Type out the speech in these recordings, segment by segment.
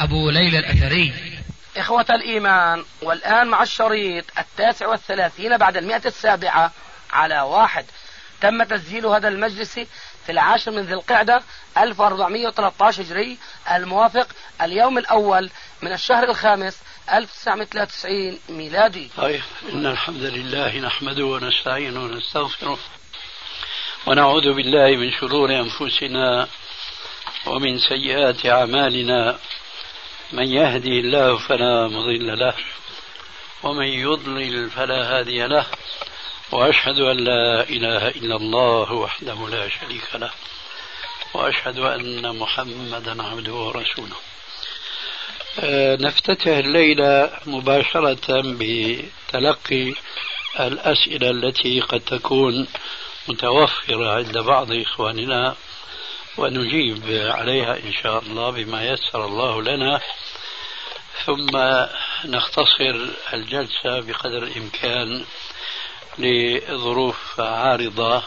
أبو ليلى الأثري. إخوة الإيمان والآن مع الشريط التاسع والثلاثين بعد المئة السابعة على واحد. تم تسجيل هذا المجلس في العاشر من ذي القعدة 1413 هجري الموافق اليوم الأول من الشهر الخامس 1993 ميلادي. طيب إن الحمد لله نحمده ونستعينه ونستغفره ونعوذ بالله من شرور أنفسنا ومن سيئات أعمالنا. من يهدي الله فلا مضل له ومن يضلل فلا هادي له وأشهد أن لا إله إلا الله وحده لا شريك له وأشهد أن محمدا عبده ورسوله. أه نفتتح الليلة مباشرة بتلقي الأسئلة التي قد تكون متوفرة عند بعض إخواننا. ونجيب عليها إن شاء الله بما يسر الله لنا. ثم نختصر الجلسة بقدر الإمكان لظروف عارضة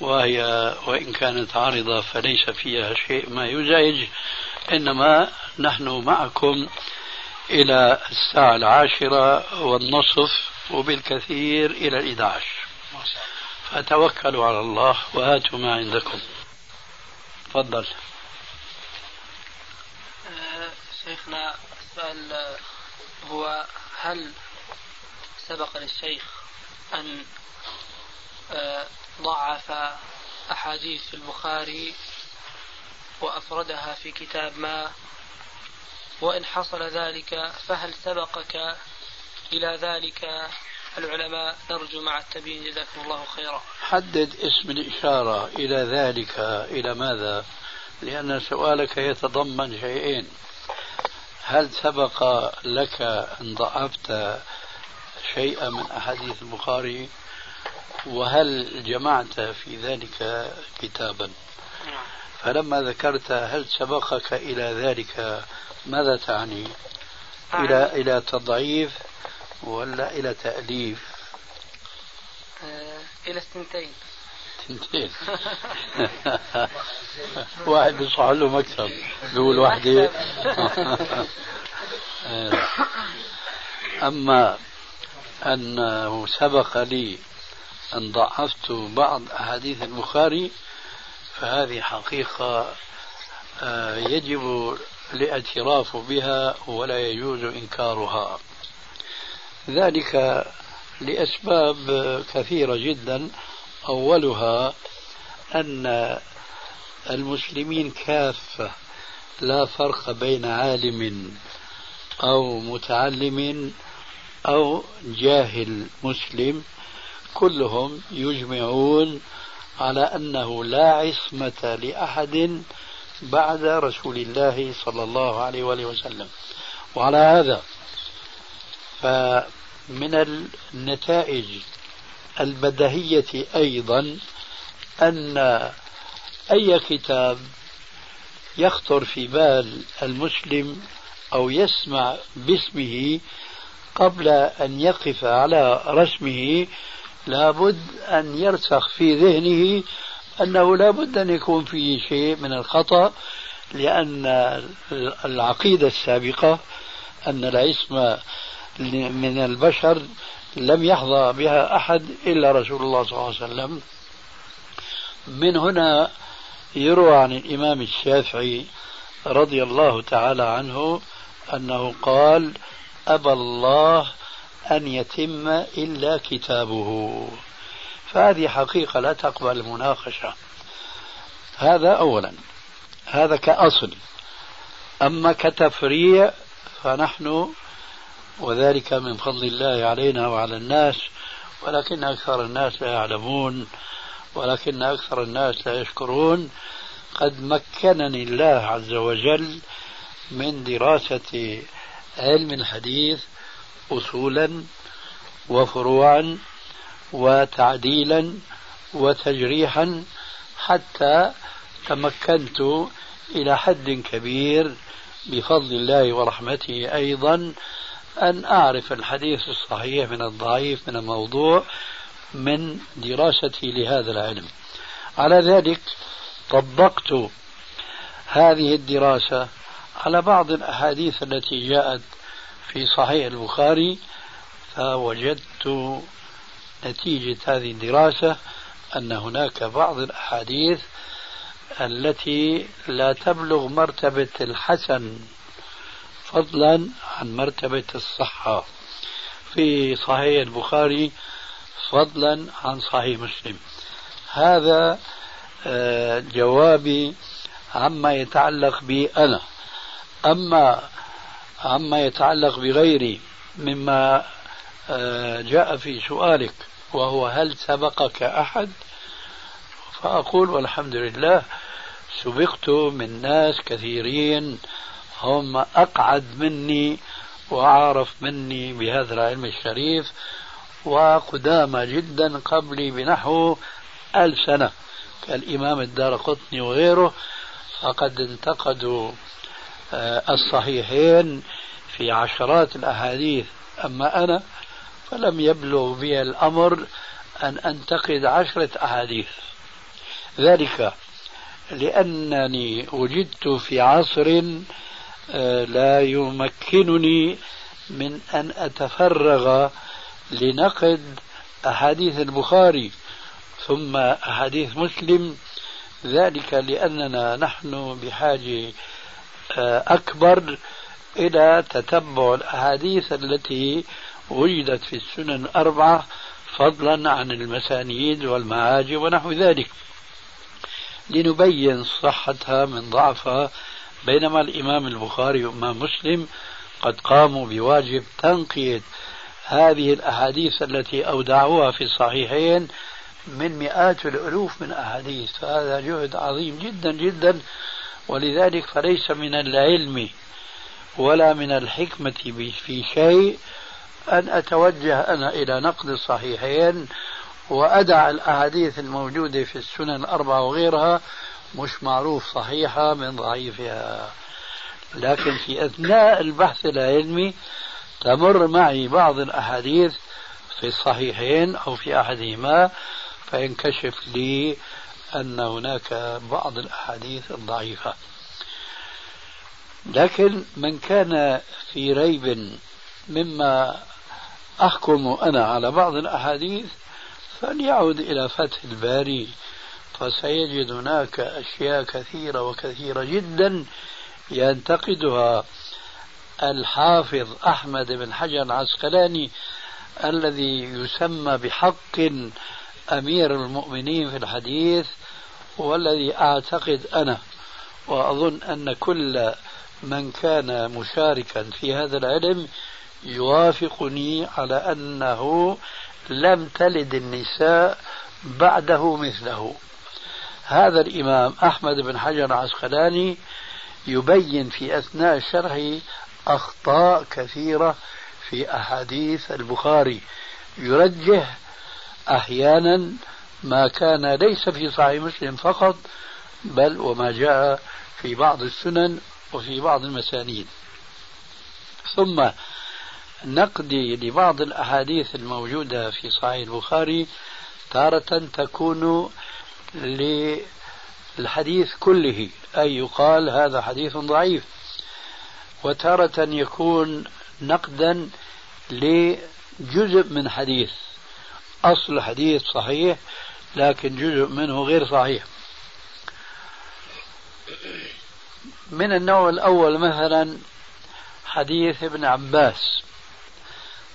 وهي وإن كانت عارضة فليس فيها شيء ما يزعج. إنما نحن معكم إلى الساعة العاشرة والنصف وبالكثير إلى الإحدى فتوكلوا على الله وهاتوا ما عندكم. تفضل. آه، شيخنا السؤال هو هل سبق للشيخ أن آه، ضعف أحاديث في البخاري وأفردها في كتاب ما؟ وإن حصل ذلك فهل سبقك إلى ذلك؟ العلماء نرجو مع التبيين جزاكم الله خيرا. حدد اسم الإشارة إلى ذلك إلى ماذا؟ لأن سؤالك يتضمن شيئين. هل سبق لك أن ضعفت شيئا من أحاديث البخاري؟ وهل جمعت في ذلك كتابا؟ فلما ذكرت هل سبقك إلى ذلك ماذا تعني؟ إلى إلى تضعيف ولا إلى تأليف؟ آه إلى الثنتين ثنتين واحد بيصح له مكسب بيقول وحدة أما أنه سبق لي أن ضعفت بعض أحاديث البخاري فهذه حقيقة آه، يجب الاعتراف بها ولا يجوز إنكارها. ذلك لأسباب كثيرة جدا. أولها أن المسلمين كافة لا فرق بين عالم أو متعلم أو جاهل مسلم. كلهم يجمعون على أنه لا عصمة لأحد بعد رسول الله صلى الله عليه وآله وسلم. وعلى هذا فمن النتائج البدهية أيضا أن أي كتاب يخطر في بال المسلم أو يسمع باسمه قبل أن يقف على رسمه لابد أن يرسخ في ذهنه أنه لابد أن يكون فيه شيء من الخطأ لأن العقيدة السابقة أن العصمة من البشر لم يحظى بها أحد إلا رسول الله صلى الله عليه وسلم. من هنا يروى عن الإمام الشافعي رضي الله تعالى عنه أنه قال أبى الله أن يتم إلا كتابه. فهذه حقيقة لا تقبل المناقشة هذا أولا. هذا كأصل. أما كتفريع فنحن وذلك من فضل الله علينا وعلى الناس ولكن أكثر الناس لا يعلمون ولكن أكثر الناس لا يشكرون. قد مكنني الله عز وجل من دراسة علم الحديث أصولا وفروعا وتعديلا وتجريحا حتى تمكنت إلى حد كبير بفضل الله ورحمته أيضا أن أعرف الحديث الصحيح من الضعيف من الموضوع من دراستي لهذا العلم. على ذلك طبقت هذه الدراسة على بعض الأحاديث التي جاءت في صحيح البخاري فوجدت نتيجة هذه الدراسة أن هناك بعض الأحاديث التي لا تبلغ مرتبة الحسن فضلا عن مرتبة الصحة. في صحيح البخاري فضلا عن صحيح مسلم. هذا آه، جوابي عما يتعلق بي أنا. أما عما يتعلق بغيري مما آه، جاء في سؤالك وهو هل سبقك أحد؟ فأقول والحمد لله سبقت من ناس كثيرين هم أقعد مني وأعرف مني بهذا العلم الشريف وقدامى جدا قبلي بنحو ألف سنة. كالإمام الدار قطني وغيره فقد انتقدوا آه، الصحيحين في عشرات الأحاديث. أما أنا فلم يبلغ بي الأمر أن أنتقد عشرة أحاديث. ذلك لأنني وجدت في عصر لا يمكنني من أن أتفرغ لنقد أحاديث البخاري ثم أحاديث مسلم. ذلك لأننا نحن بحاجة آه، أكبر إلى تتبع الأحاديث التي وجدت في السنن الأربعة فضلا عن المسانيد والمعاجم ونحو ذلك. لنبين صحتها من ضعفها بينما الإمام البخاري وإمام مسلم قد قاموا بواجب تنقية هذه الأحاديث التي أودعوها في الصحيحين من مئات الألوف من أحاديث. فهذا جهد عظيم جدا جدا ولذلك فليس من العلم ولا من الحكمة في شيء أن أتوجه أنا إلى نقد الصحيحين وأدع الأحاديث الموجودة في السنن الأربعة وغيرها مش معروف صحيحة من ضعيفها. لكن في أثناء البحث العلمي تمر معي بعض الأحاديث في الصحيحين أو في أحدهما فينكشف لي أن هناك بعض الأحاديث الضعيفة. لكن من كان في ريب مما أحكم أنا على بعض الأحاديث فليعد إلى فتح الباري فسيجد هناك أشياء كثيرة وكثيرة جدا ينتقدها الحافظ أحمد بن حجر العسقلاني الذي يسمى بحق أمير المؤمنين في الحديث والذي أعتقد أنا وأظن أن كل من كان مشاركا في هذا العلم يوافقني على أنه لم تلد النساء بعده مثله. هذا الإمام أحمد بن حجر العسقلاني يبين في أثناء شرحه أخطاء كثيرة في أحاديث البخاري. يرجح أحيانا ما كان ليس في صحيح مسلم فقط بل وما جاء في بعض السنن وفي بعض المسانيد. ثم نقدي لبعض الأحاديث الموجودة في صحيح البخاري تارة تكون للحديث كله أي يقال هذا حديث ضعيف. وتارة يكون نقدا لجزء من حديث. أصل الحديث صحيح لكن جزء منه غير صحيح. من النوع الأول مثلا حديث ابن عباس.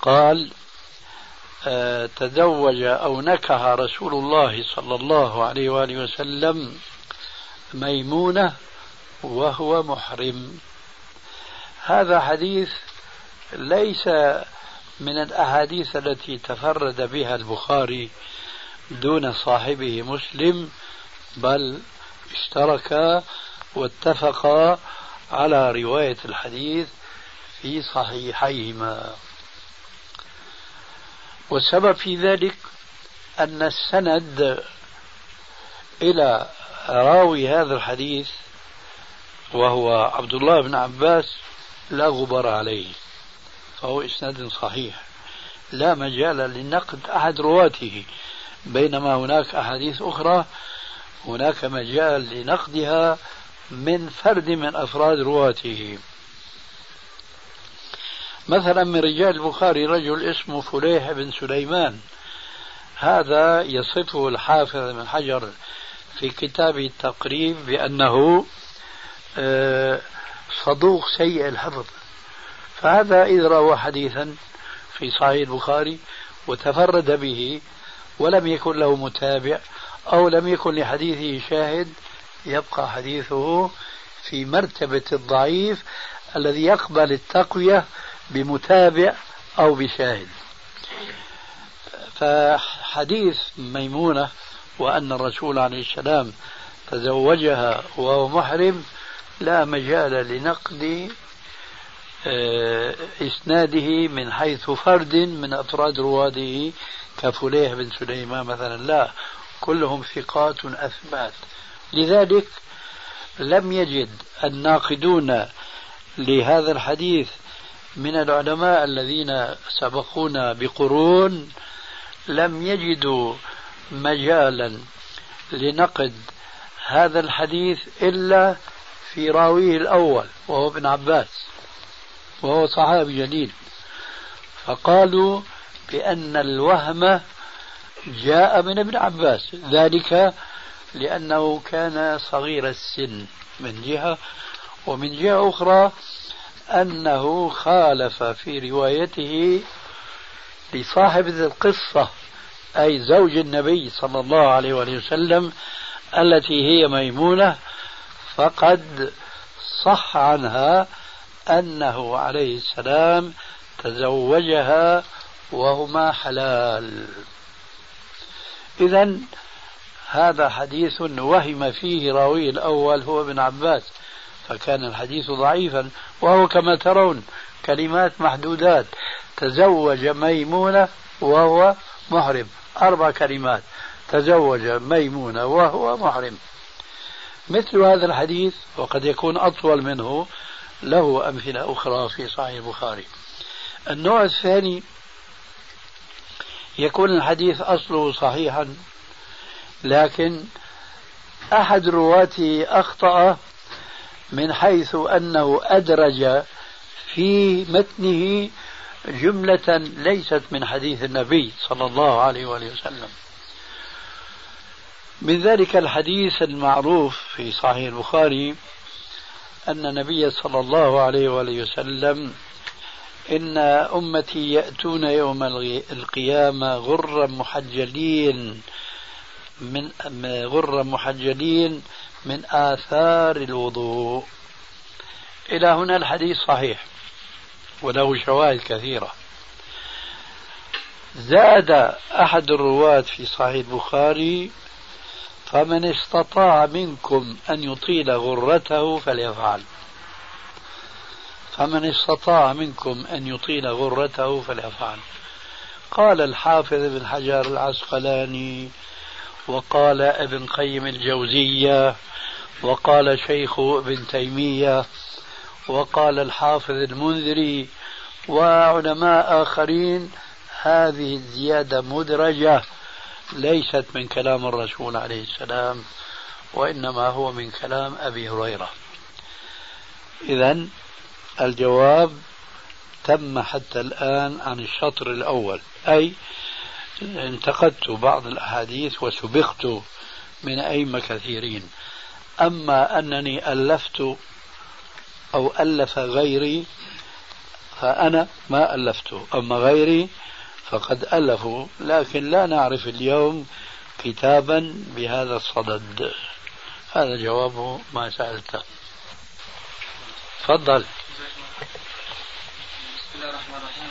قال تزوج أو نكح رسول الله صلى الله عليه وآله وسلم ميمونة وهو محرم. هذا حديث ليس من الأحاديث التي تفرد بها البخاري دون صاحبه مسلم بل اشتركا واتفقا على رواية الحديث في صحيحيهما. والسبب في ذلك أن السند إلى راوي هذا الحديث وهو عبد الله بن عباس لا غبار عليه فهو إسناد صحيح. لا مجال لنقد أحد رواته بينما هناك أحاديث أخرى هناك مجال لنقدها من فرد من أفراد رواته. مثلا من رجال البخاري رجل اسمه فليح بن سليمان. هذا يصفه الحافظ بن حجر في كتابه التقريب بأنه آه، صدوق سيء الحفظ. فهذا إذ روى حديثا في صحيح البخاري وتفرد به ولم يكن له متابع أو لم يكن لحديثه شاهد يبقى حديثه في مرتبة الضعيف الذي يقبل التقوية بمتابع أو بشاهد. فحديث ميمونة وأن الرسول عليه السلام تزوجها وهو محرم لا مجال لنقد آه، إسناده من حيث فرد من أفراد رواده كفليح بن سليمان مثلا. لا كلهم ثقات أثبات. لذلك لم يجد الناقدون لهذا الحديث من العلماء الذين سبقونا بقرون لم يجدوا مجالا لنقد هذا الحديث إلا في راويه الأول وهو ابن عباس وهو صحابي جليل. فقالوا بأن الوهم جاء من ابن عباس ذلك لأنه كان صغير السن من جهة ومن جهة أخرى أنه خالف في روايته لصاحب القصة أي زوج النبي صلى الله عليه وسلم التي هي ميمونة فقد صح عنها أنه عليه السلام تزوجها وهما حلال. إذا هذا حديث وهم فيه راوي الأول هو ابن عباس. فكان الحديث ضعيفا وهو كما ترون كلمات محدودات. تزوج ميمونة وهو محرم. أربع كلمات. تزوج ميمونة وهو محرم. مثل هذا الحديث وقد يكون أطول منه له أمثلة أخرى في صحيح البخاري. النوع الثاني يكون الحديث أصله صحيحا لكن أحد رواته أخطأ من حيث أنه أدرج في متنه جملة ليست من حديث النبي صلى الله عليه وآله وسلم. من ذلك الحديث المعروف في صحيح البخاري أن النبي صلى الله عليه وآله وسلم إن أمتي يأتون يوم القيامة غرا محجلين من غرا محجلين من آثار الوضوء. إلى هنا الحديث صحيح وله شواهد كثيرة. زاد أحد الرواة في صحيح البخاري فمن استطاع منكم أن يطيل غرته فليفعل. فمن استطاع منكم أن يطيل غرته فليفعل. قال الحافظ ابن حجر العسقلاني وقال ابن قيم الجوزية وقال شيخ ابن تيمية وقال الحافظ المنذري وعلماء آخرين هذه الزيادة مدرجة ليست من كلام الرسول عليه السلام وإنما هو من كلام أبي هريرة. إذا الجواب تم حتى الآن عن الشطر الأول أي انتقدت بعض الأحاديث وسبقت من أئمة كثيرين. أما أنني ألفت أو ألف غيري فأنا ما ألفت. أما غيري فقد ألفوا. لكن لا نعرف اليوم كتابا بهذا الصدد. هذا جواب ما سألته. تفضل. بسم الله الرحمن الرحيم.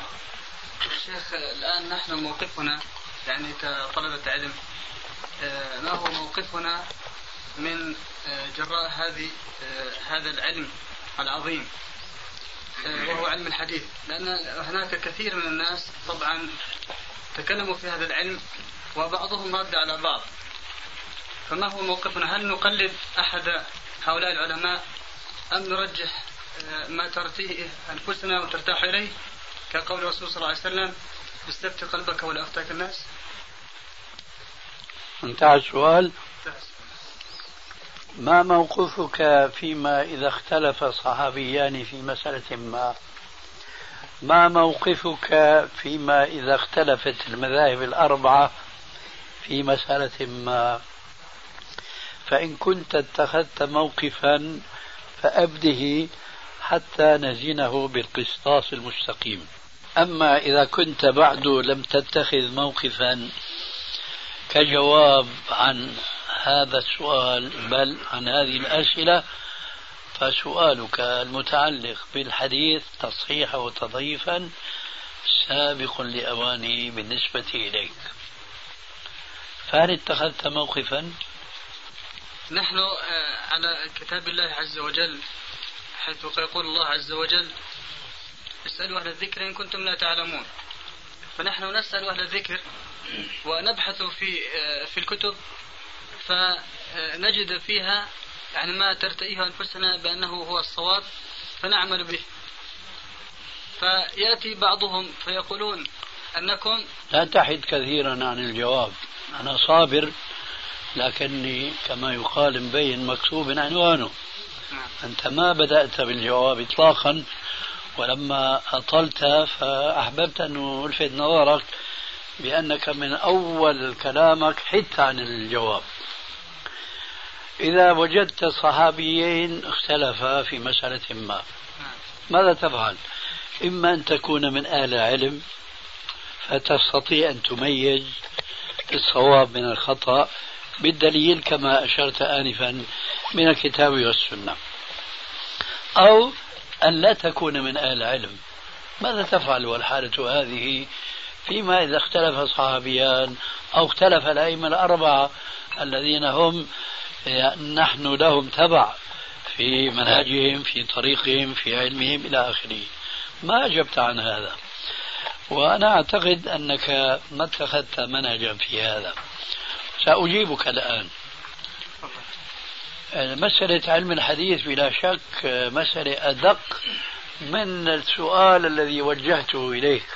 شيخ الآن نحن موقفنا يعني كطلبة علم آه، ما هو موقفنا من آه، جراء هذه آه، هذا العلم العظيم؟ وهو علم الحديث. لأن هناك كثير من الناس طبعا تكلموا في هذا العلم وبعضهم رد على بعض. فما هو موقفنا؟ هل نقلد أحد هؤلاء العلماء؟ أم نرجح ما ترتيه أنفسنا وترتاح إليه؟ كقول الرسول صلى الله عليه وسلم استفتي قلبك ولا أفتاك الناس؟ انتهى السؤال. ما موقفك فيما إذا اختلف صحابيان في مسألة ما؟ ما موقفك فيما إذا اختلفت المذاهب الأربعة في مسألة ما؟ فإن كنت اتخذت موقفا فأبده حتى نزنه بالقسطاس المستقيم. أما إذا كنت بعد لم تتخذ موقفا كجواب عن هذا السؤال بل عن هذه الأسئلة فسؤالك المتعلق بالحديث تصحيحا وتضعيفا سابق لأوانه بالنسبة إليك. فهل اتخذت موقفا؟ نحن آه، على كتاب الله عز وجل حيث يقول الله عز وجل اسألوا أهل الذكر إن كنتم لا تعلمون. فنحن نسأل أهل الذكر ونبحث في في الكتب فنجد فيها يعني ما ترتئيه أنفسنا بأنه هو الصواب فنعمل به. فيأتي بعضهم فيقولون أنكم لا تحد كثيرا عن الجواب. أنا صابر لكني كما يقال مبين مكتوب عنوانه. نعم. أنت ما بدأت بالجواب إطلاقا. ولما أطلت فأحببت أن ألفت نظرك بأنك من أول كلامك حدت عن الجواب. إذا وجدت صحابيين اختلفا في مسألة ما ماذا تفعل؟ إما أن تكون من أهل العلم فتستطيع أن تميز الصواب من الخطأ بالدليل كما أشرت آنفا من الكتاب والسنة. أو أن لا تكون من أهل العلم. ماذا تفعل والحالة هذه؟ فيما إذا اختلف صحابيان أو اختلف الأئمة الأربعة الذين هم نحن لهم تبع في منهجهم في طريقهم في علمهم إلى آخره. ما أجبت عن هذا؟ وأنا أعتقد أنك ما اتخذت منهجا في هذا. سأجيبك الآن. مسألة علم الحديث بلا شك مسألة أدق من السؤال الذي وجهته إليك.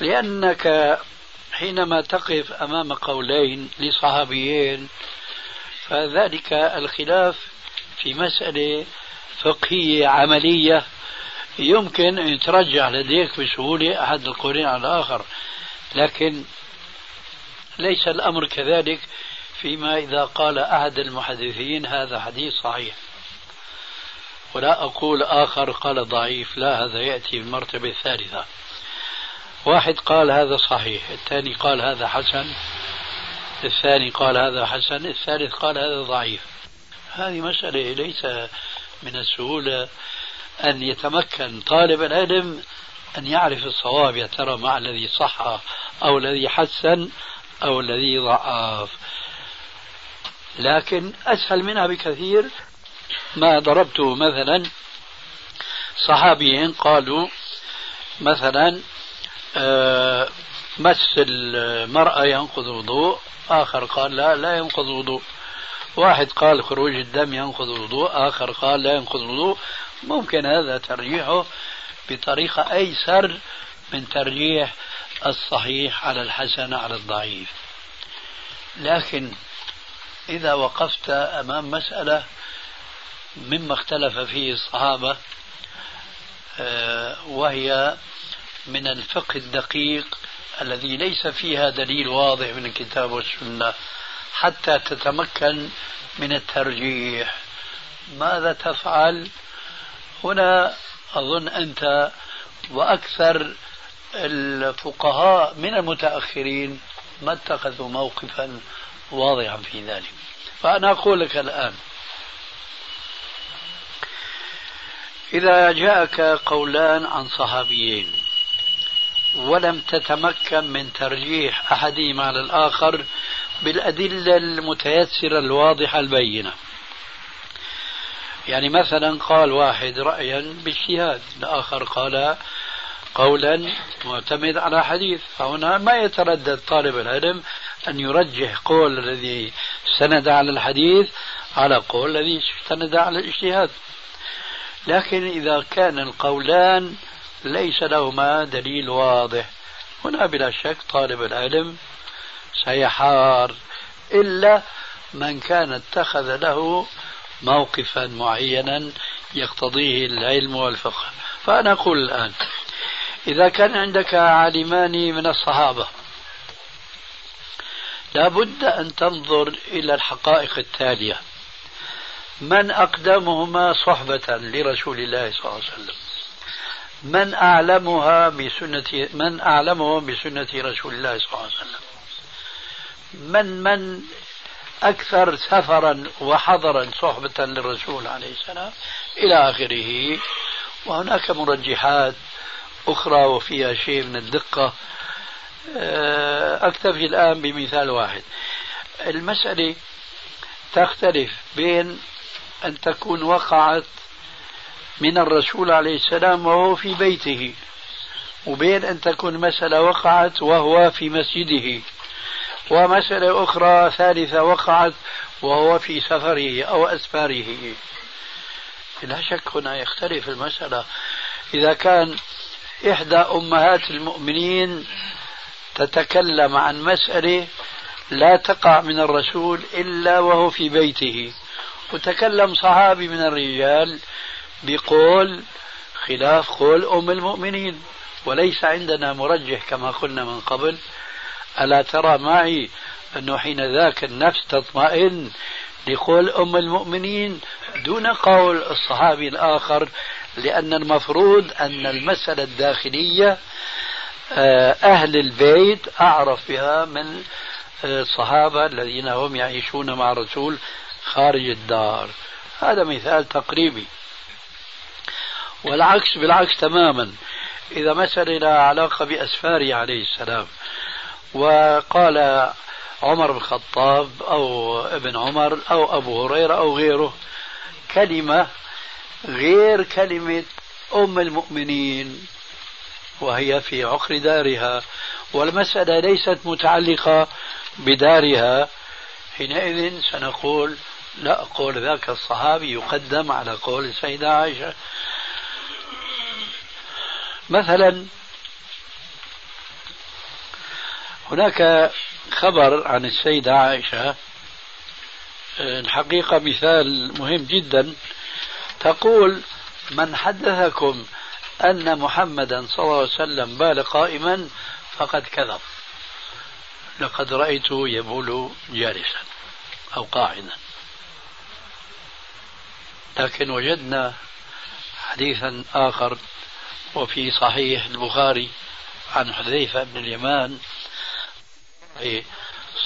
لأنك حينما تقف أمام قولين لصحابيين فذلك الخلاف في مسألة فقهية عملية يمكن أن يترجح لديك بسهولة أحد القولين على الآخر. لكن ليس الأمر كذلك. فيما إذا قال أحد المحدثين هذا حديث صحيح. ولا أقول آخر قال ضعيف لا هذا يأتي بالمرتبة الثالثة. واحد قال هذا صحيح الثاني قال هذا حسن الثاني قال هذا حسن الثالث قال هذا ضعيف. هذه مسألة ليس من السهولة أن يتمكن طالب العلم أن يعرف الصواب يا ترى مع الذي صح أو الذي حسن أو الذي ضعف لكن أسهل منها بكثير ما ضربته مثلا صحابيين قالوا مثلا آه، مس المرأة ينقض وضوء آخر قال لا لا ينقض وضوء. واحد قال خروج الدم ينقض الوضوء آخر قال لا ينقض الوضوء ممكن هذا ترجيحه بطريقة أيسر من ترجيح الصحيح على الحسن على الضعيف. لكن إذا وقفت أمام مسألة مما اختلف فيه الصحابة آه، وهي من الفقه الدقيق الذي ليس فيها دليل واضح من الكتاب والسنة حتى تتمكن من الترجيح. ماذا تفعل؟ هنا أظن أنت وأكثر الفقهاء من المتأخرين ما اتخذوا موقفا واضحا في ذلك. فأنا أقول لك الآن إذا جاءك قولان عن صحابيين ولم تتمكن من ترجيح أحدهما على الآخر بالأدلة المتيسرة الواضحة البينة. يعني مثلا قال واحد رأيا باجتهاد الآخر قال قولا معتمد على حديث. فهنا ما يتردد طالب العلم أن يرجح قول الذي استند على الحديث على قول الذي استند على الاجتهاد. لكن إذا كان القولان ليس لهما دليل واضح هنا بلا شك طالب العلم سيحار إلا من كان اتخذ له موقفا معينا يقتضيه العلم والفقه. فأنا أقول الآن إذا كان عندك عالمان من الصحابة لابد أن تنظر إلى الحقائق التالية. من أقدمهما صحبة لرسول الله صلى الله عليه وسلم. من أعلمها بسنة من أعلمه بسنة رسول الله صلى الله عليه وسلم. من من أكثر سفرا وحضرا صحبة للرسول عليه السلام إلى آخره. وهناك مرجحات أخرى وفيها شيء من الدقة. أكتفي الآن بمثال واحد. المسألة تختلف بين أن تكون وقعت من الرسول عليه السلام وهو في بيته وبين أن تكون مسألة وقعت وهو في مسجده ومسألة أخرى ثالثة وقعت وهو في سفره أو أسفاره. لا شك هنا يختلف المسألة. إذا كان إحدى أمهات المؤمنين تتكلم عن مسألة لا تقع من الرسول إلا وهو في بيته. وتكلم صحابي من الرجال بقول خلاف قول أم المؤمنين وليس عندنا مرجح كما قلنا من قبل. ألا ترى معي أنه حين ذاك النفس تطمئن لقول أم المؤمنين دون قول الصحابي الآخر لأن المفروض أن المسألة الداخلية أهل البيت أعرف بها من آه، الصحابة الذين هم يعيشون مع الرسول خارج الدار. هذا مثال تقريبي. والعكس بالعكس تماما. إذا مسألة لها علاقة بأسفاره عليه السلام وقال عمر بن الخطاب أو ابن عمر أو أبو هريرة أو غيره كلمة غير كلمة أم المؤمنين. وهي في عقر دارها. والمسألة ليست متعلقة بدارها. حينئذ سنقول لا قول ذاك الصحابي يقدم على قول السيدة عائشة. مثلا هناك خبر عن السيدة عائشة. الحقيقة مثال مهم جدا. تقول من حدثكم أن محمدا صلى الله عليه وسلم بال قائما فقد كذب. لقد رأيته يبول جالسا أو قاعدا. لكن وجدنا حديثا آخر وفي صحيح البخاري عن حذيفة بن اليمان.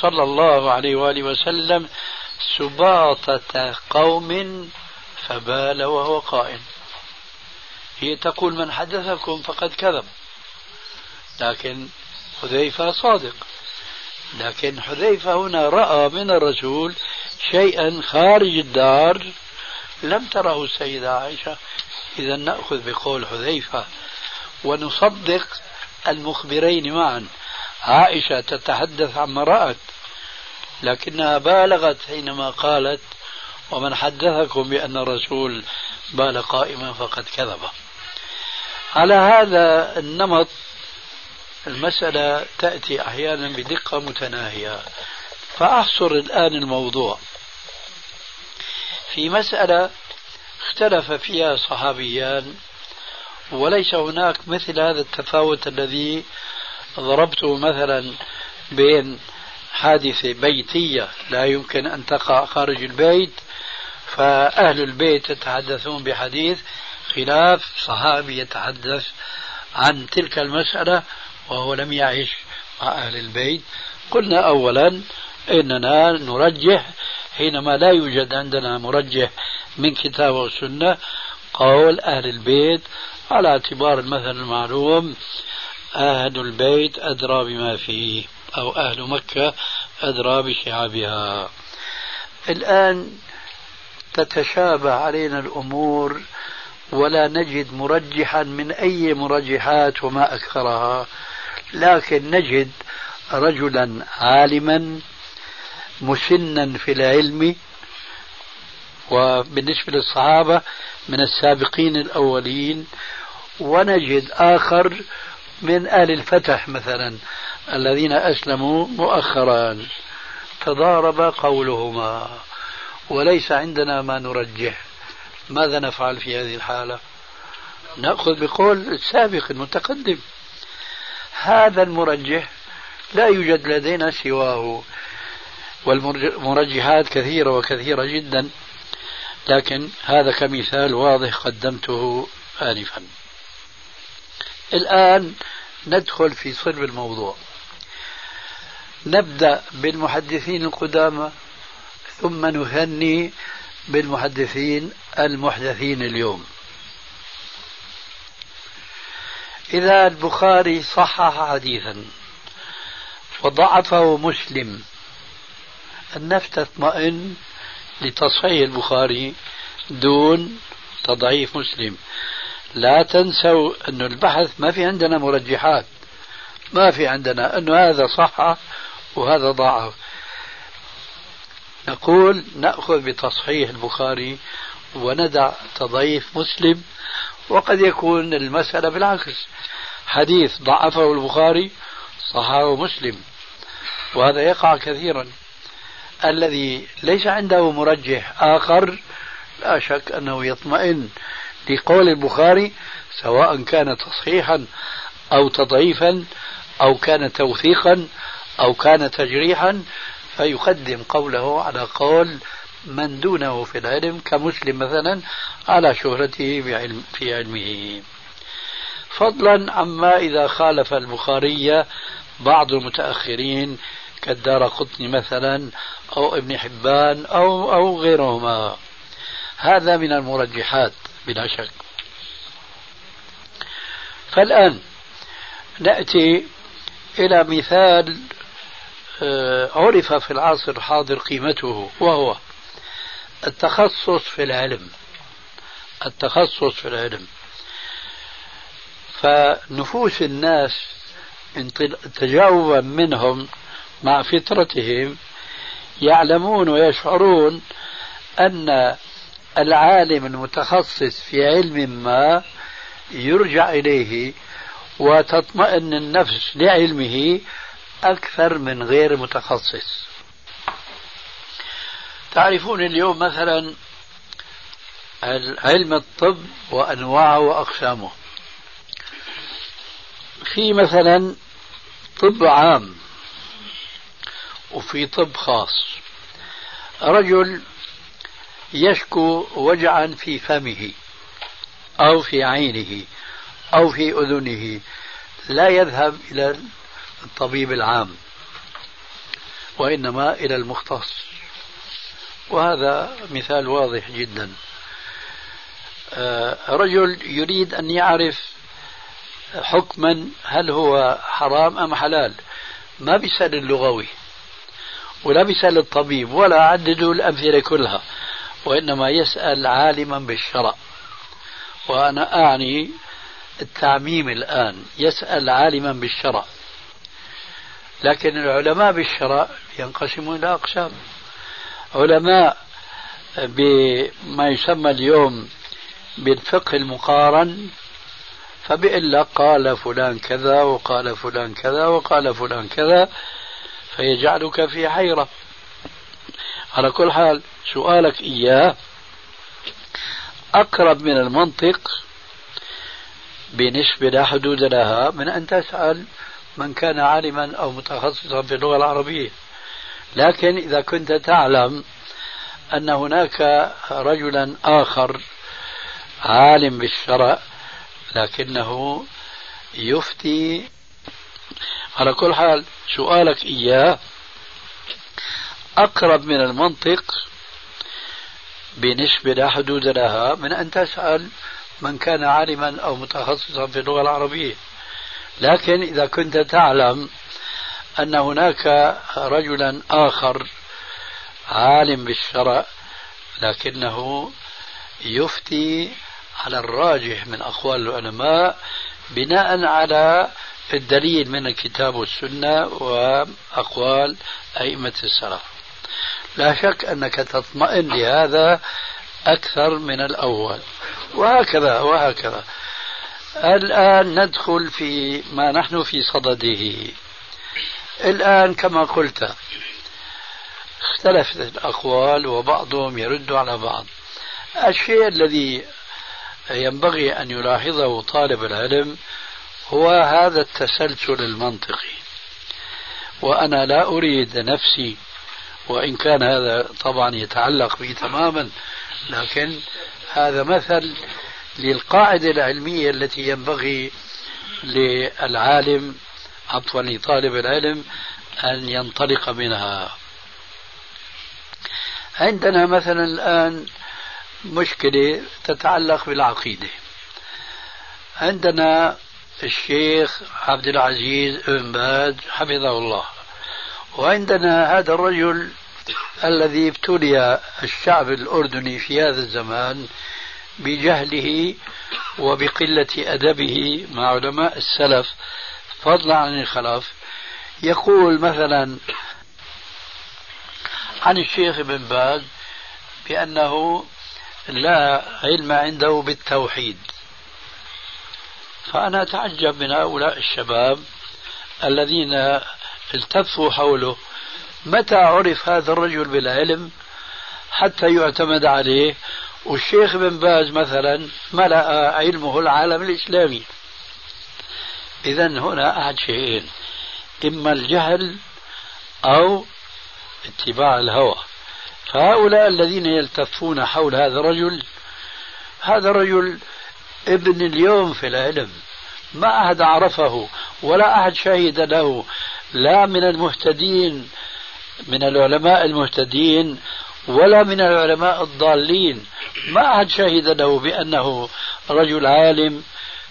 صلى الله عليه وآله وسلم سباطة قوم فبال وهو قائم. هي تقول من حدثكم فقد كذب. لكن حذيفة صادق. لكن حذيفة هنا رأى من الرسول شيئا خارج الدار لم تره السيدة عائشة. إذا نأخذ بقول حذيفة ونصدق المخبرين معا. عائشة تتحدث عما رأت لكنها بالغت حينما قالت ومن حدثكم بأن الرسول بال قائما فقد كذب. على هذا النمط المسألة تأتي أحيانا بدقة متناهية. فأحصر الآن الموضوع. في مسألة اختلف فيها صحابيان وليس هناك مثل هذا التفاوت الذي ضربته مثلا بين حادثة بيتية لا يمكن أن تقع خارج البيت فأهل البيت يتحدثون بحديث خلاف صحابي يتحدث عن تلك المسألة وهو لم يعش مع أهل البيت. قلنا أولا إننا نرجح حينما لا يوجد عندنا مرجح من كتاب والسنة قول أهل البيت على اعتبار المثل المعلوم أهل البيت أدرى بما فيه أو أهل مكة أدرى بشعابها الآن تتشابه علينا الأمور ولا نجد مرجحا من أي مرجحات وما أكثرها. لكن نجد رجلا عالما مسنا في العلم وبالنسبة للصحابة من السابقين الأولين. ونجد آخر من أهل الفتح مثلا الذين أسلموا مؤخرا. تضارب قولهما. وليس عندنا ما نرجح. ماذا نفعل في هذه الحالة؟ نأخذ بقول السابق المتقدم هذا المرجح لا يوجد لدينا سواه والمرجحات كثيرة وكثيرة جدا لكن هذا كمثال واضح قدمته آنفا. الآن ندخل في صلب الموضوع. نبدأ بالمحدثين القدامى ثم نهني بالمحدثين المحدثين اليوم. إذا البخاري صحح حديثا وضعفه مسلم النفس تطمئن لتصحيح البخاري دون تضعيف مسلم. لا تنسوا أن البحث ما في عندنا مرجحات ما في عندنا أنه هذا صح وهذا ضعف. نقول نأخذ بتصحيح البخاري وندع تضعيف مسلم وقد يكون المسألة بالعكس. حديث ضعفه البخاري صححه مسلم. وهذا يقع كثيرا. الذي ليس عنده مرجح آخر لا شك أنه يطمئن لقول البخاري سواء كان تصحيحا أو تضعيفا أو كان توثيقا أو كان تجريحا فيقدم قوله على قول من دونه في العلم كمسلم مثلا على شهرته بعلم في علمه. فضلا عما إذا خالف البخاري بعض المتأخرين كالدار قطني مثلا أو ابن حبان أو أو غيرهما. هذا من المرجحات بلا شك. فالآن نأتي إلى مثال آه، عرف في العصر الحاضر قيمته وهو التخصص في العلم. التخصص في العلم. فنفوس الناس تجاوبا منهم مع فطرتهم يعلمون ويشعرون أن العالم المتخصص في علم ما يرجع إليه وتطمئن النفس لعلمه أكثر من غير متخصص. تعرفون اليوم مثلا علم الطب وأنواعه وأقسامه. في مثلا طب عام وفي طب خاص. رجل يشكو وجعا في فمه أو في عينه أو في أذنه لا يذهب إلى الطبيب العام وإنما إلى المختص. وهذا مثال واضح جدا. آه، رجل يريد أن يعرف حكما هل هو حرام أم حلال. ما بيسأل اللغوي ولا بيسأل الطبيب ولا عددوا الأمثلة كلها وإنما يسأل عالما بالشرع. وأنا أعني التعميم الآن يسأل عالما بالشرع. لكن العلماء بالشرع ينقسمون إلى أقسام. علماء بما يسمى اليوم بالفقه المقارن لك قال فلان كذا وقال فلان كذا وقال فلان كذا فيجعلك في حيرة. على كل حال سؤالك إياه. أقرب من المنطق بنسبة لا حدود لها من أن تسأل من كان عالما أو متخصصا في اللغة العربية. لكن إذا كنت تعلم أن هناك رجلا آخر عالم بالشرع لكنه يفتي على كل حال سؤالك إياه. أقرب من المنطق بنسبة لا حدود لها من أن تسأل من كان عالما أو متخصصا في اللغة العربية. لكن إذا كنت تعلم أن هناك رجلا آخر عالم بالشرع لكنه يفتي على الراجح من أقوال العلماء بناء على الدليل من الكتاب والسنة وأقوال أئمة السلف. لا شك أنك تطمئن لهذا أكثر من الأول. وهكذا وهكذا. الآن ندخل في ما نحن في صدده. الآن كما قلت اختلفت الأقوال وبعضهم يرد على بعض. الشيء الذي ينبغي أن يلاحظه طالب العلم هو هذا التسلسل المنطقي. وأنا لا أريد نفسي وإن كان هذا طبعا يتعلق بي تماما لكن هذا مثل للقاعدة العلمية التي ينبغي للعالم عفوا لطالب العلم أن ينطلق منها. عندنا مثلا الآن مشكلة تتعلق بالعقيدة. عندنا الشيخ عبد العزيز بن باز حفظه الله. وعندنا هذا الرجل الذي ابتلي الشعب الأردني في هذا الزمان بجهله وبقلة أدبه مع علماء السلف فضلا عن الخلف يقول مثلا عن الشيخ ابن باز بأنه لا علم عنده بالتوحيد. فأنا أتعجب من هؤلاء الشباب الذين التفوا حوله. متى عرف هذا الرجل بالعلم حتى يعتمد عليه؟ والشيخ بن باز مثلا ملأ علمه العالم الإسلامي. إذا هنا أحد شيئين. إما الجهل أو اتباع الهوى. فهؤلاء الذين يلتفون حول هذا الرجل هذا الرجل ابن اليوم في العلم. ما أحد عرفه ولا أحد شهد له لا من المهتدين من العلماء المهتدين ولا من العلماء الضالين. ما أحد شهد له بأنه رجل عالم.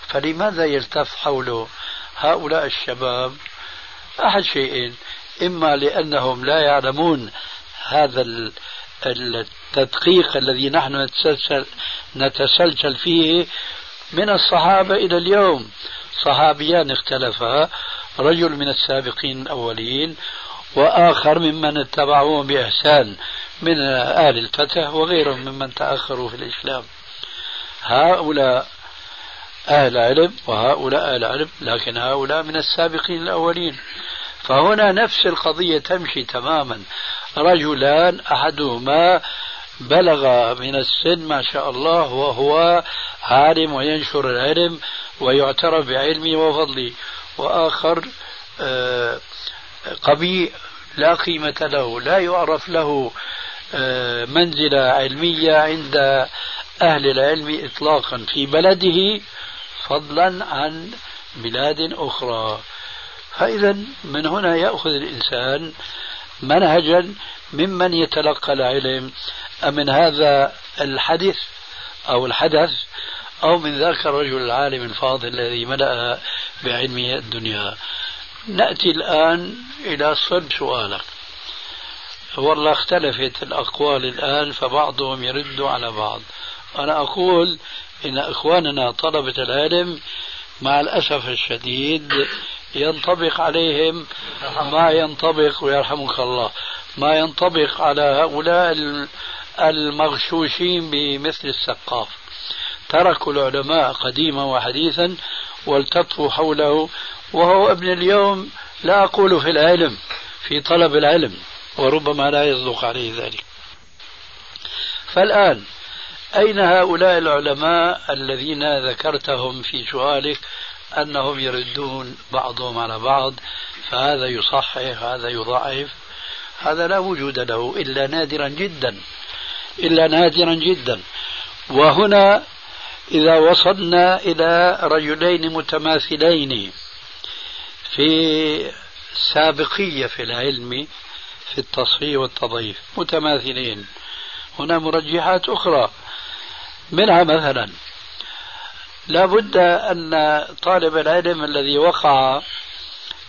فلماذا يلتف حوله؟ هؤلاء الشباب أحد شيئين. إما لأنهم لا يعلمون هذا التدقيق الذي نحن نتسلسل, نتسلسل فيه من الصحابة إلى اليوم. صحابيان اختلفا رجل من السابقين الأولين وآخر ممن اتبعوهم بإحسان من آل الفتح وغيرهم ممن تأخروا في الإسلام. هؤلاء أهل علم وهؤلاء أهل علم لكن هؤلاء من السابقين الأولين. فهنا نفس القضية تمشي تماما. رجلان أحدهما بلغ من السن ما شاء الله وهو عالم وينشر العلم ويعترف بعلمه وفضله. وآخر آه، قبيح لا قيمة له لا يعرف له آه، منزلة علمية عند أهل العلم إطلاقا في بلده. فضلا عن بلاد أخرى. فإذا من هنا يأخذ الإنسان منهجا ممن يتلقى العلم. من هذا الحدث أو الحدث أو من ذاك الرجل العالم الفاضل الذي ملأ بعلمه الدنيا. نأتي الآن إلى صلب سؤالك. والله اختلفت الأقوال الآن فبعضهم يرد على بعض. أنا أقول إن إخواننا طلبة العلم مع الأسف الشديد ينطبق عليهم ما ينطبق ويرحمك الله ما ينطبق على هؤلاء المغشوشين بمثل السقاف. تركوا العلماء قديما وحديثا والتطفوا حوله وهو ابن اليوم لا أقول في العلم في طلب العلم وربما لا يصدق عليه ذلك. فالآن أين هؤلاء العلماء الذين ذكرتهم في سؤالك أنهم يردون بعضهم على بعض؟ فهذا يصحح هذا يضعف. هذا لا وجود له إلا نادرا جدا إلا نادرا جدا. وهنا إذا وصلنا إلى رجلين متماثلين في سابقية في العلم في التصحيح والتضعيف متماثلين. هنا مرجحات أخرى. منها مثلا. لا بد أن طالب العلم الذي وقع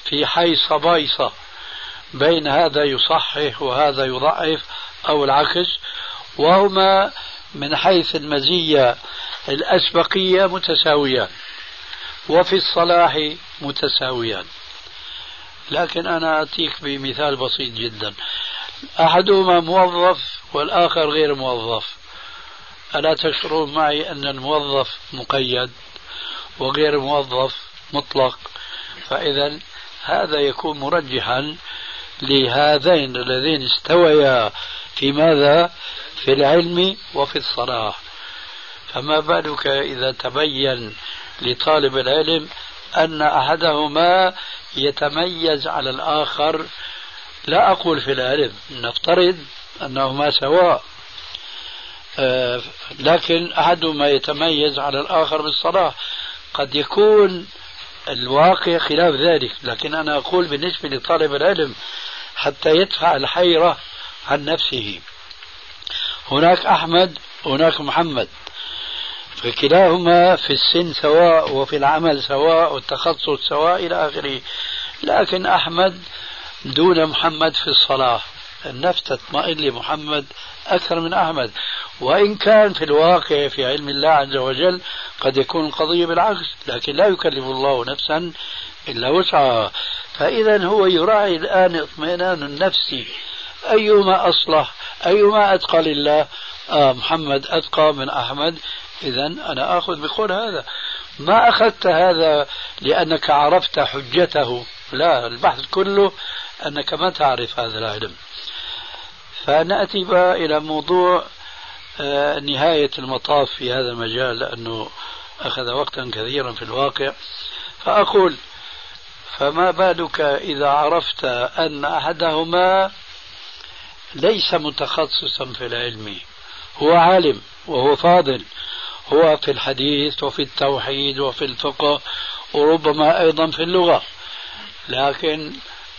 في حيصة بايصة بين هذا يصحح وهذا يضعف أو العكس وهما من حيث المزية الأسبقية متساويان وفي الصلاح متساويان. لكن أنا أتيك بمثال بسيط جدا. أحدهما موظف والآخر غير موظف. ألا تشعرون معي أن الموظف مقيد وغير الموظف مطلق؟ فإذا هذا يكون مرجحا لهذين اللذين استويا في ماذا؟ في العلم وفي الصلاح. فما بالك إذا تبين لطالب العلم أن أحدهما يتميز على الآخر؟ لا أقول في العلم نفترض أنهما سواء لكن أحدهما يتميز على الآخر بالصلاح قد يكون الواقع خلاف ذلك لكن أنا أقول بالنسبة لطالب العلم حتى يدفع الحيرة عن نفسه. هناك أحمد هناك محمد. فكلاهما في السن سواء وفي العمل سواء والتخصص سواء إلى آخره. لكن أحمد دون محمد في الصلاة. النفس تطمئن لمحمد أكثر من أحمد. وإن كان في الواقع في علم الله عز وجل قد يكون القضية بالعكس لكن لا يكلف الله نفسا إلا وسعها. فإذا هو يراعي الآن اطمئنان النفسي أيما أصلح أيما أتقى لله. آه محمد أتقى من أحمد. إذا أنا آخذ بقول هذا. ما أخذت هذا لأنك عرفت حجته. لا البحث كله أنك ما تعرف هذا العلم. فنأتي بقى إلى موضوع آه، نهاية المطاف في هذا المجال لأنه أخذ وقتا كثيرا في الواقع. فأقول فما بالك إذا عرفت أن أحدهما ليس متخصصا في العلم؟ هو عالم وهو فاضل. هو في الحديث وفي التوحيد وفي الفقه وربما أيضا في اللغة. لكن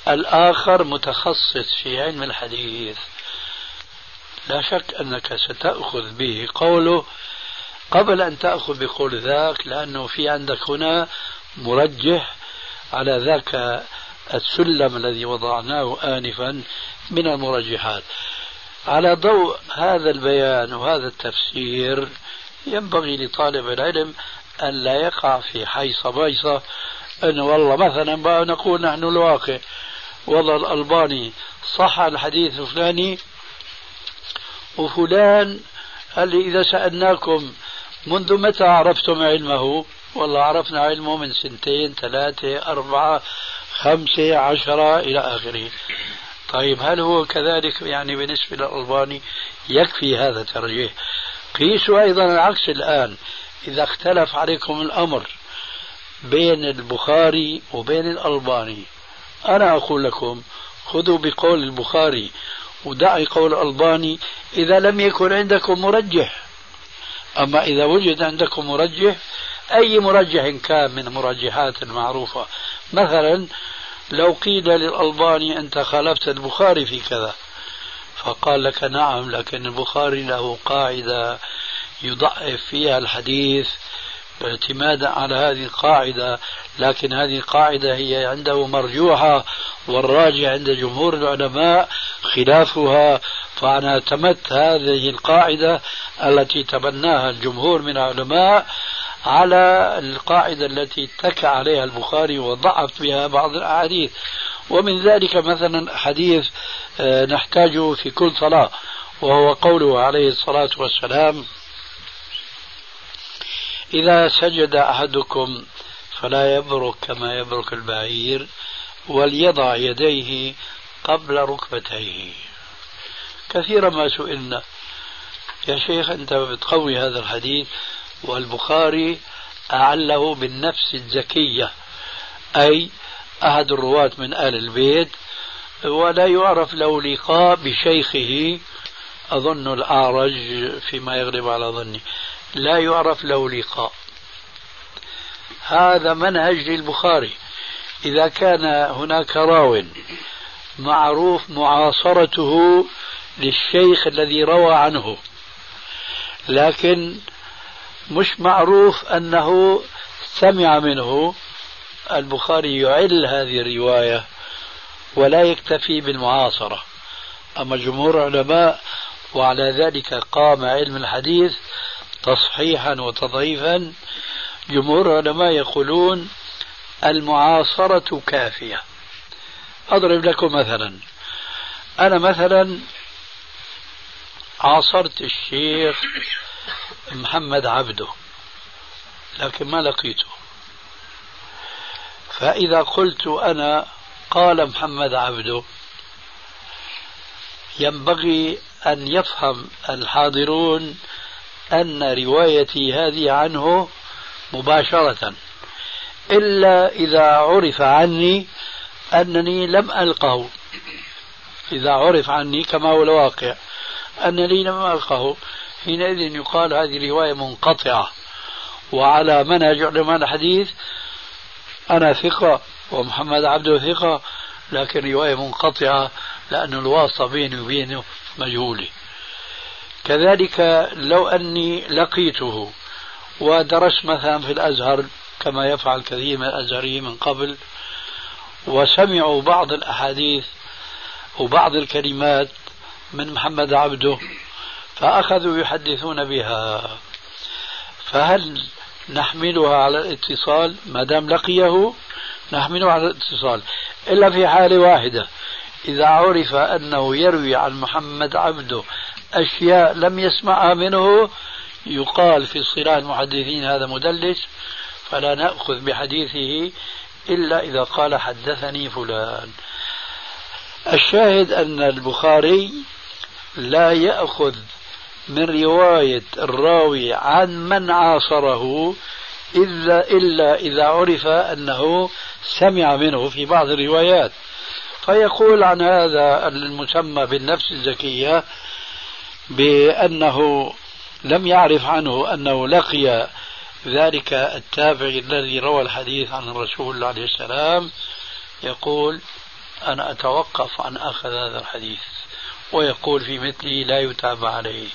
الآخر متخصص في علم الحديث. لا شك أنك ستأخذ به قوله قبل أن تأخذ بقول ذاك لأنه في عندك هنا مرجح على ذاك السلم الذي وضعناه آنفا من المرجحات على ضوء هذا البيان وهذا التفسير ينبغي لطالب العلم أن لا يقع في حيصة بيصة أنه والله مثلا بقى نقول نحن الواقع والله الألباني صح الحديث الفلاني وفلان قال لي إذا سألناكم منذ متى عرفتم علمه؟ والله عرفنا علمه من سنتين ثلاثة أربعة خمسة عشرة إلى آخره. طيب هل هو كذلك يعني بالنسبة للألباني يكفي هذا الترجيح؟ قيسوا أيضا العكس الآن. إذا اختلف عليكم الأمر بين البخاري وبين الألباني أنا أقول لكم خذوا بقول البخاري ودعي قول الألباني إذا لم يكن عندكم مرجح أما إذا وجد عندكم مرجح أي مرجح كان من مرجحات المعروفة مثلا لو قيل للألباني أنت خالفت البخاري في كذا فقال لك نعم لكن البخاري له قاعدة يضعف فيها الحديث اعتمادا على هذه القاعدة لكن هذه القاعدة هي عنده مرجوحة والراجع عند جمهور العلماء خلافها. فأنا اعتمدت هذه القاعدة التي تبناها الجمهور من العلماء على القاعدة التي اتكى عليها البخاري وضعف بها بعض الأحاديث. ومن ذلك مثلا حديث آه، نحتاجه في كل صلاة وهو قوله عليه الصلاة والسلام إذا سجد أحدكم فلا يبرك كما يبرك البعير وليضع يديه قبل ركبتيه. كثيرا ما سئلنا. يا شيخ أنت بتقوي هذا الحديث والبخاري أعله بالنفس الزكية أي أحد الرواة من آل البيت ولا يعرف له لقاء بشيخه. أظن الأعرج فيما يغلب على ظني. لا يعرف له لقاء. هذا منهج للبخاري. إذا كان هناك راو معروف معاصرته للشيخ الذي روى عنه لكن مش معروف أنه سمع منه. البخاري يعل هذه الرواية ولا يكتفي بالمعاصرة. أما جمهور العلماء وعلى ذلك قام علم الحديث تصحيحا وتضعيفا. جمهور العلماء يقولون المعاصرة كافية. أضرب لكم مثلا. أنا مثلا عاصرت الشيخ محمد عبده لكن ما لقيته. فإذا قلت أنا قال محمد عبده ينبغي أن يفهم الحاضرون أن روايتي هذه عنه مباشرة إلا إذا عرف عني أنني لم ألقه. إذا عرف عني كما هو الواقع أنني لم ألقه. حينئذ يقال هذه رواية منقطعة وعلى منهج علماء الحديث أنا ثقة ومحمد عبده ثقة لكن رواية منقطعة لأن الواسطة بيني وبينه مجهولة كذلك لو أني لقيته ودرست مثلا في الأزهر كما يفعل كثير من الأزهريين من قبل وسمعوا بعض الأحاديث وبعض الكلمات من محمد عبده فأخذوا يحدثون بها. فهل نحملها على الاتصال؟ ما دام لقيه نحمله على الاتصال. إلا في حالة واحدة إذا عرف أنه يروي عن محمد عبده أشياء لم يسمعها منه يقال في اصطلاح المحدثين هذا مدلس فلا نأخذ بحديثه إلا إذا قال حدثني فلان. الشاهد أن البخاري لا يأخذ من رواية الراوي عن من عاصره إلا, إلا إذا عرف أنه سمع منه في بعض الروايات. فيقول عن هذا المسمى بالنفس الزكية بأنه لم يعرف عنه أنه لقي ذلك التابعي الذي روى الحديث عن الرسول عليه السلام يقول أنا أتوقف عن أخذ هذا الحديث ويقول في مثله لا يتابع عليه.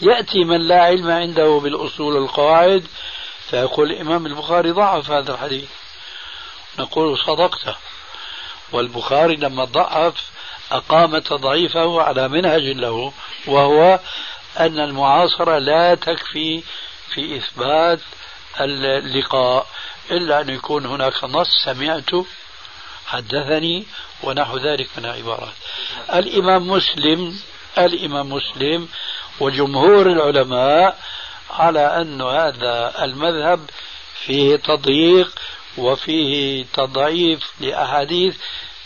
يأتي من لا علم عنده بالأصول والقواعد فيقول الإمام البخاري ضعف هذا الحديث. نقول صدقت والبخاري لما ضعف أقام تضعيفه على منهج له وهو أن المعاصرة لا تكفي في إثبات اللقاء إلا أن يكون هناك نص سمعت حدثني ونحو ذلك من العبارات. الإمام مسلم الإمام مسلم وجمهور العلماء على أن هذا المذهب فيه تضييق وفيه تضعيف لأحاديث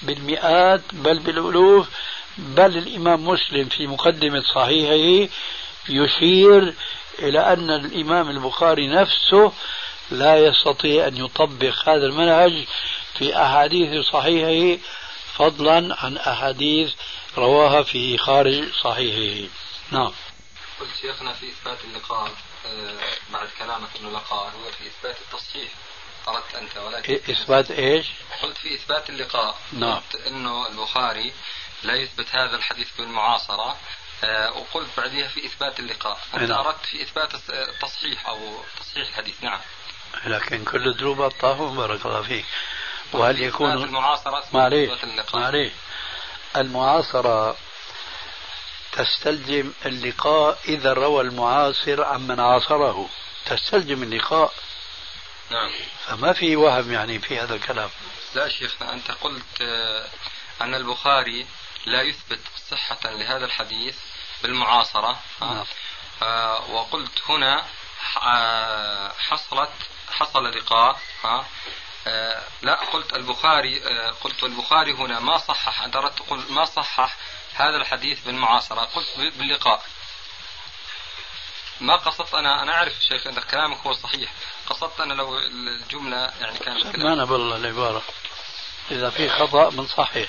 بالمئات بل بالألوف بل الإمام مسلم في مقدمة صحيحه يشير إلى أن الإمام البخاري نفسه لا يستطيع أن يطبق هذا المنهج في أحاديث صحيحه فضلا عن أحاديث رواها في خارج صحيحه. نعم. قلت شيخنا في إثبات اللقاء آه، بعد كلامك أنه لقاء هو في إثبات التصحيح. أردت أنت ولكن إثبات إيش؟ قلت في إثبات اللقاء. نعم. قلت أنه البخاري لا يثبت هذا الحديث بالمعاصرة آه، وقلت بعدها في إثبات اللقاء. أنت نعم. أردت في إثبات التصحيح أو تصحيح الحديث. نعم. لكن كل دروب الطاهون بارك الله فيك. وهل يكون المعاصرة معليش معليش. المعاصرة تستلزم اللقاء إذا روى المعاصر عمن عاصره. تستلزم اللقاء نعم. فما في وهم يعني في هذا الكلام. لا شيخنا أنت قلت آه، أن البخاري لا يثبت صحة لهذا الحديث بالمعاصرة نعم. آه وقلت هنا آه، حصلت حصل لقاء آه لا قلت البخاري قلت البخاري هنا ما صحح أنت ما صحح هذا الحديث بالمعاصرة قلت باللقاء. ما قصدت أنا أنا أعرف شيخ أن كلامك هو صحيح. قصدت أنا لو الجملة يعني كانت ما أنا بالله العبارة. إذا في خطأ من صحيح.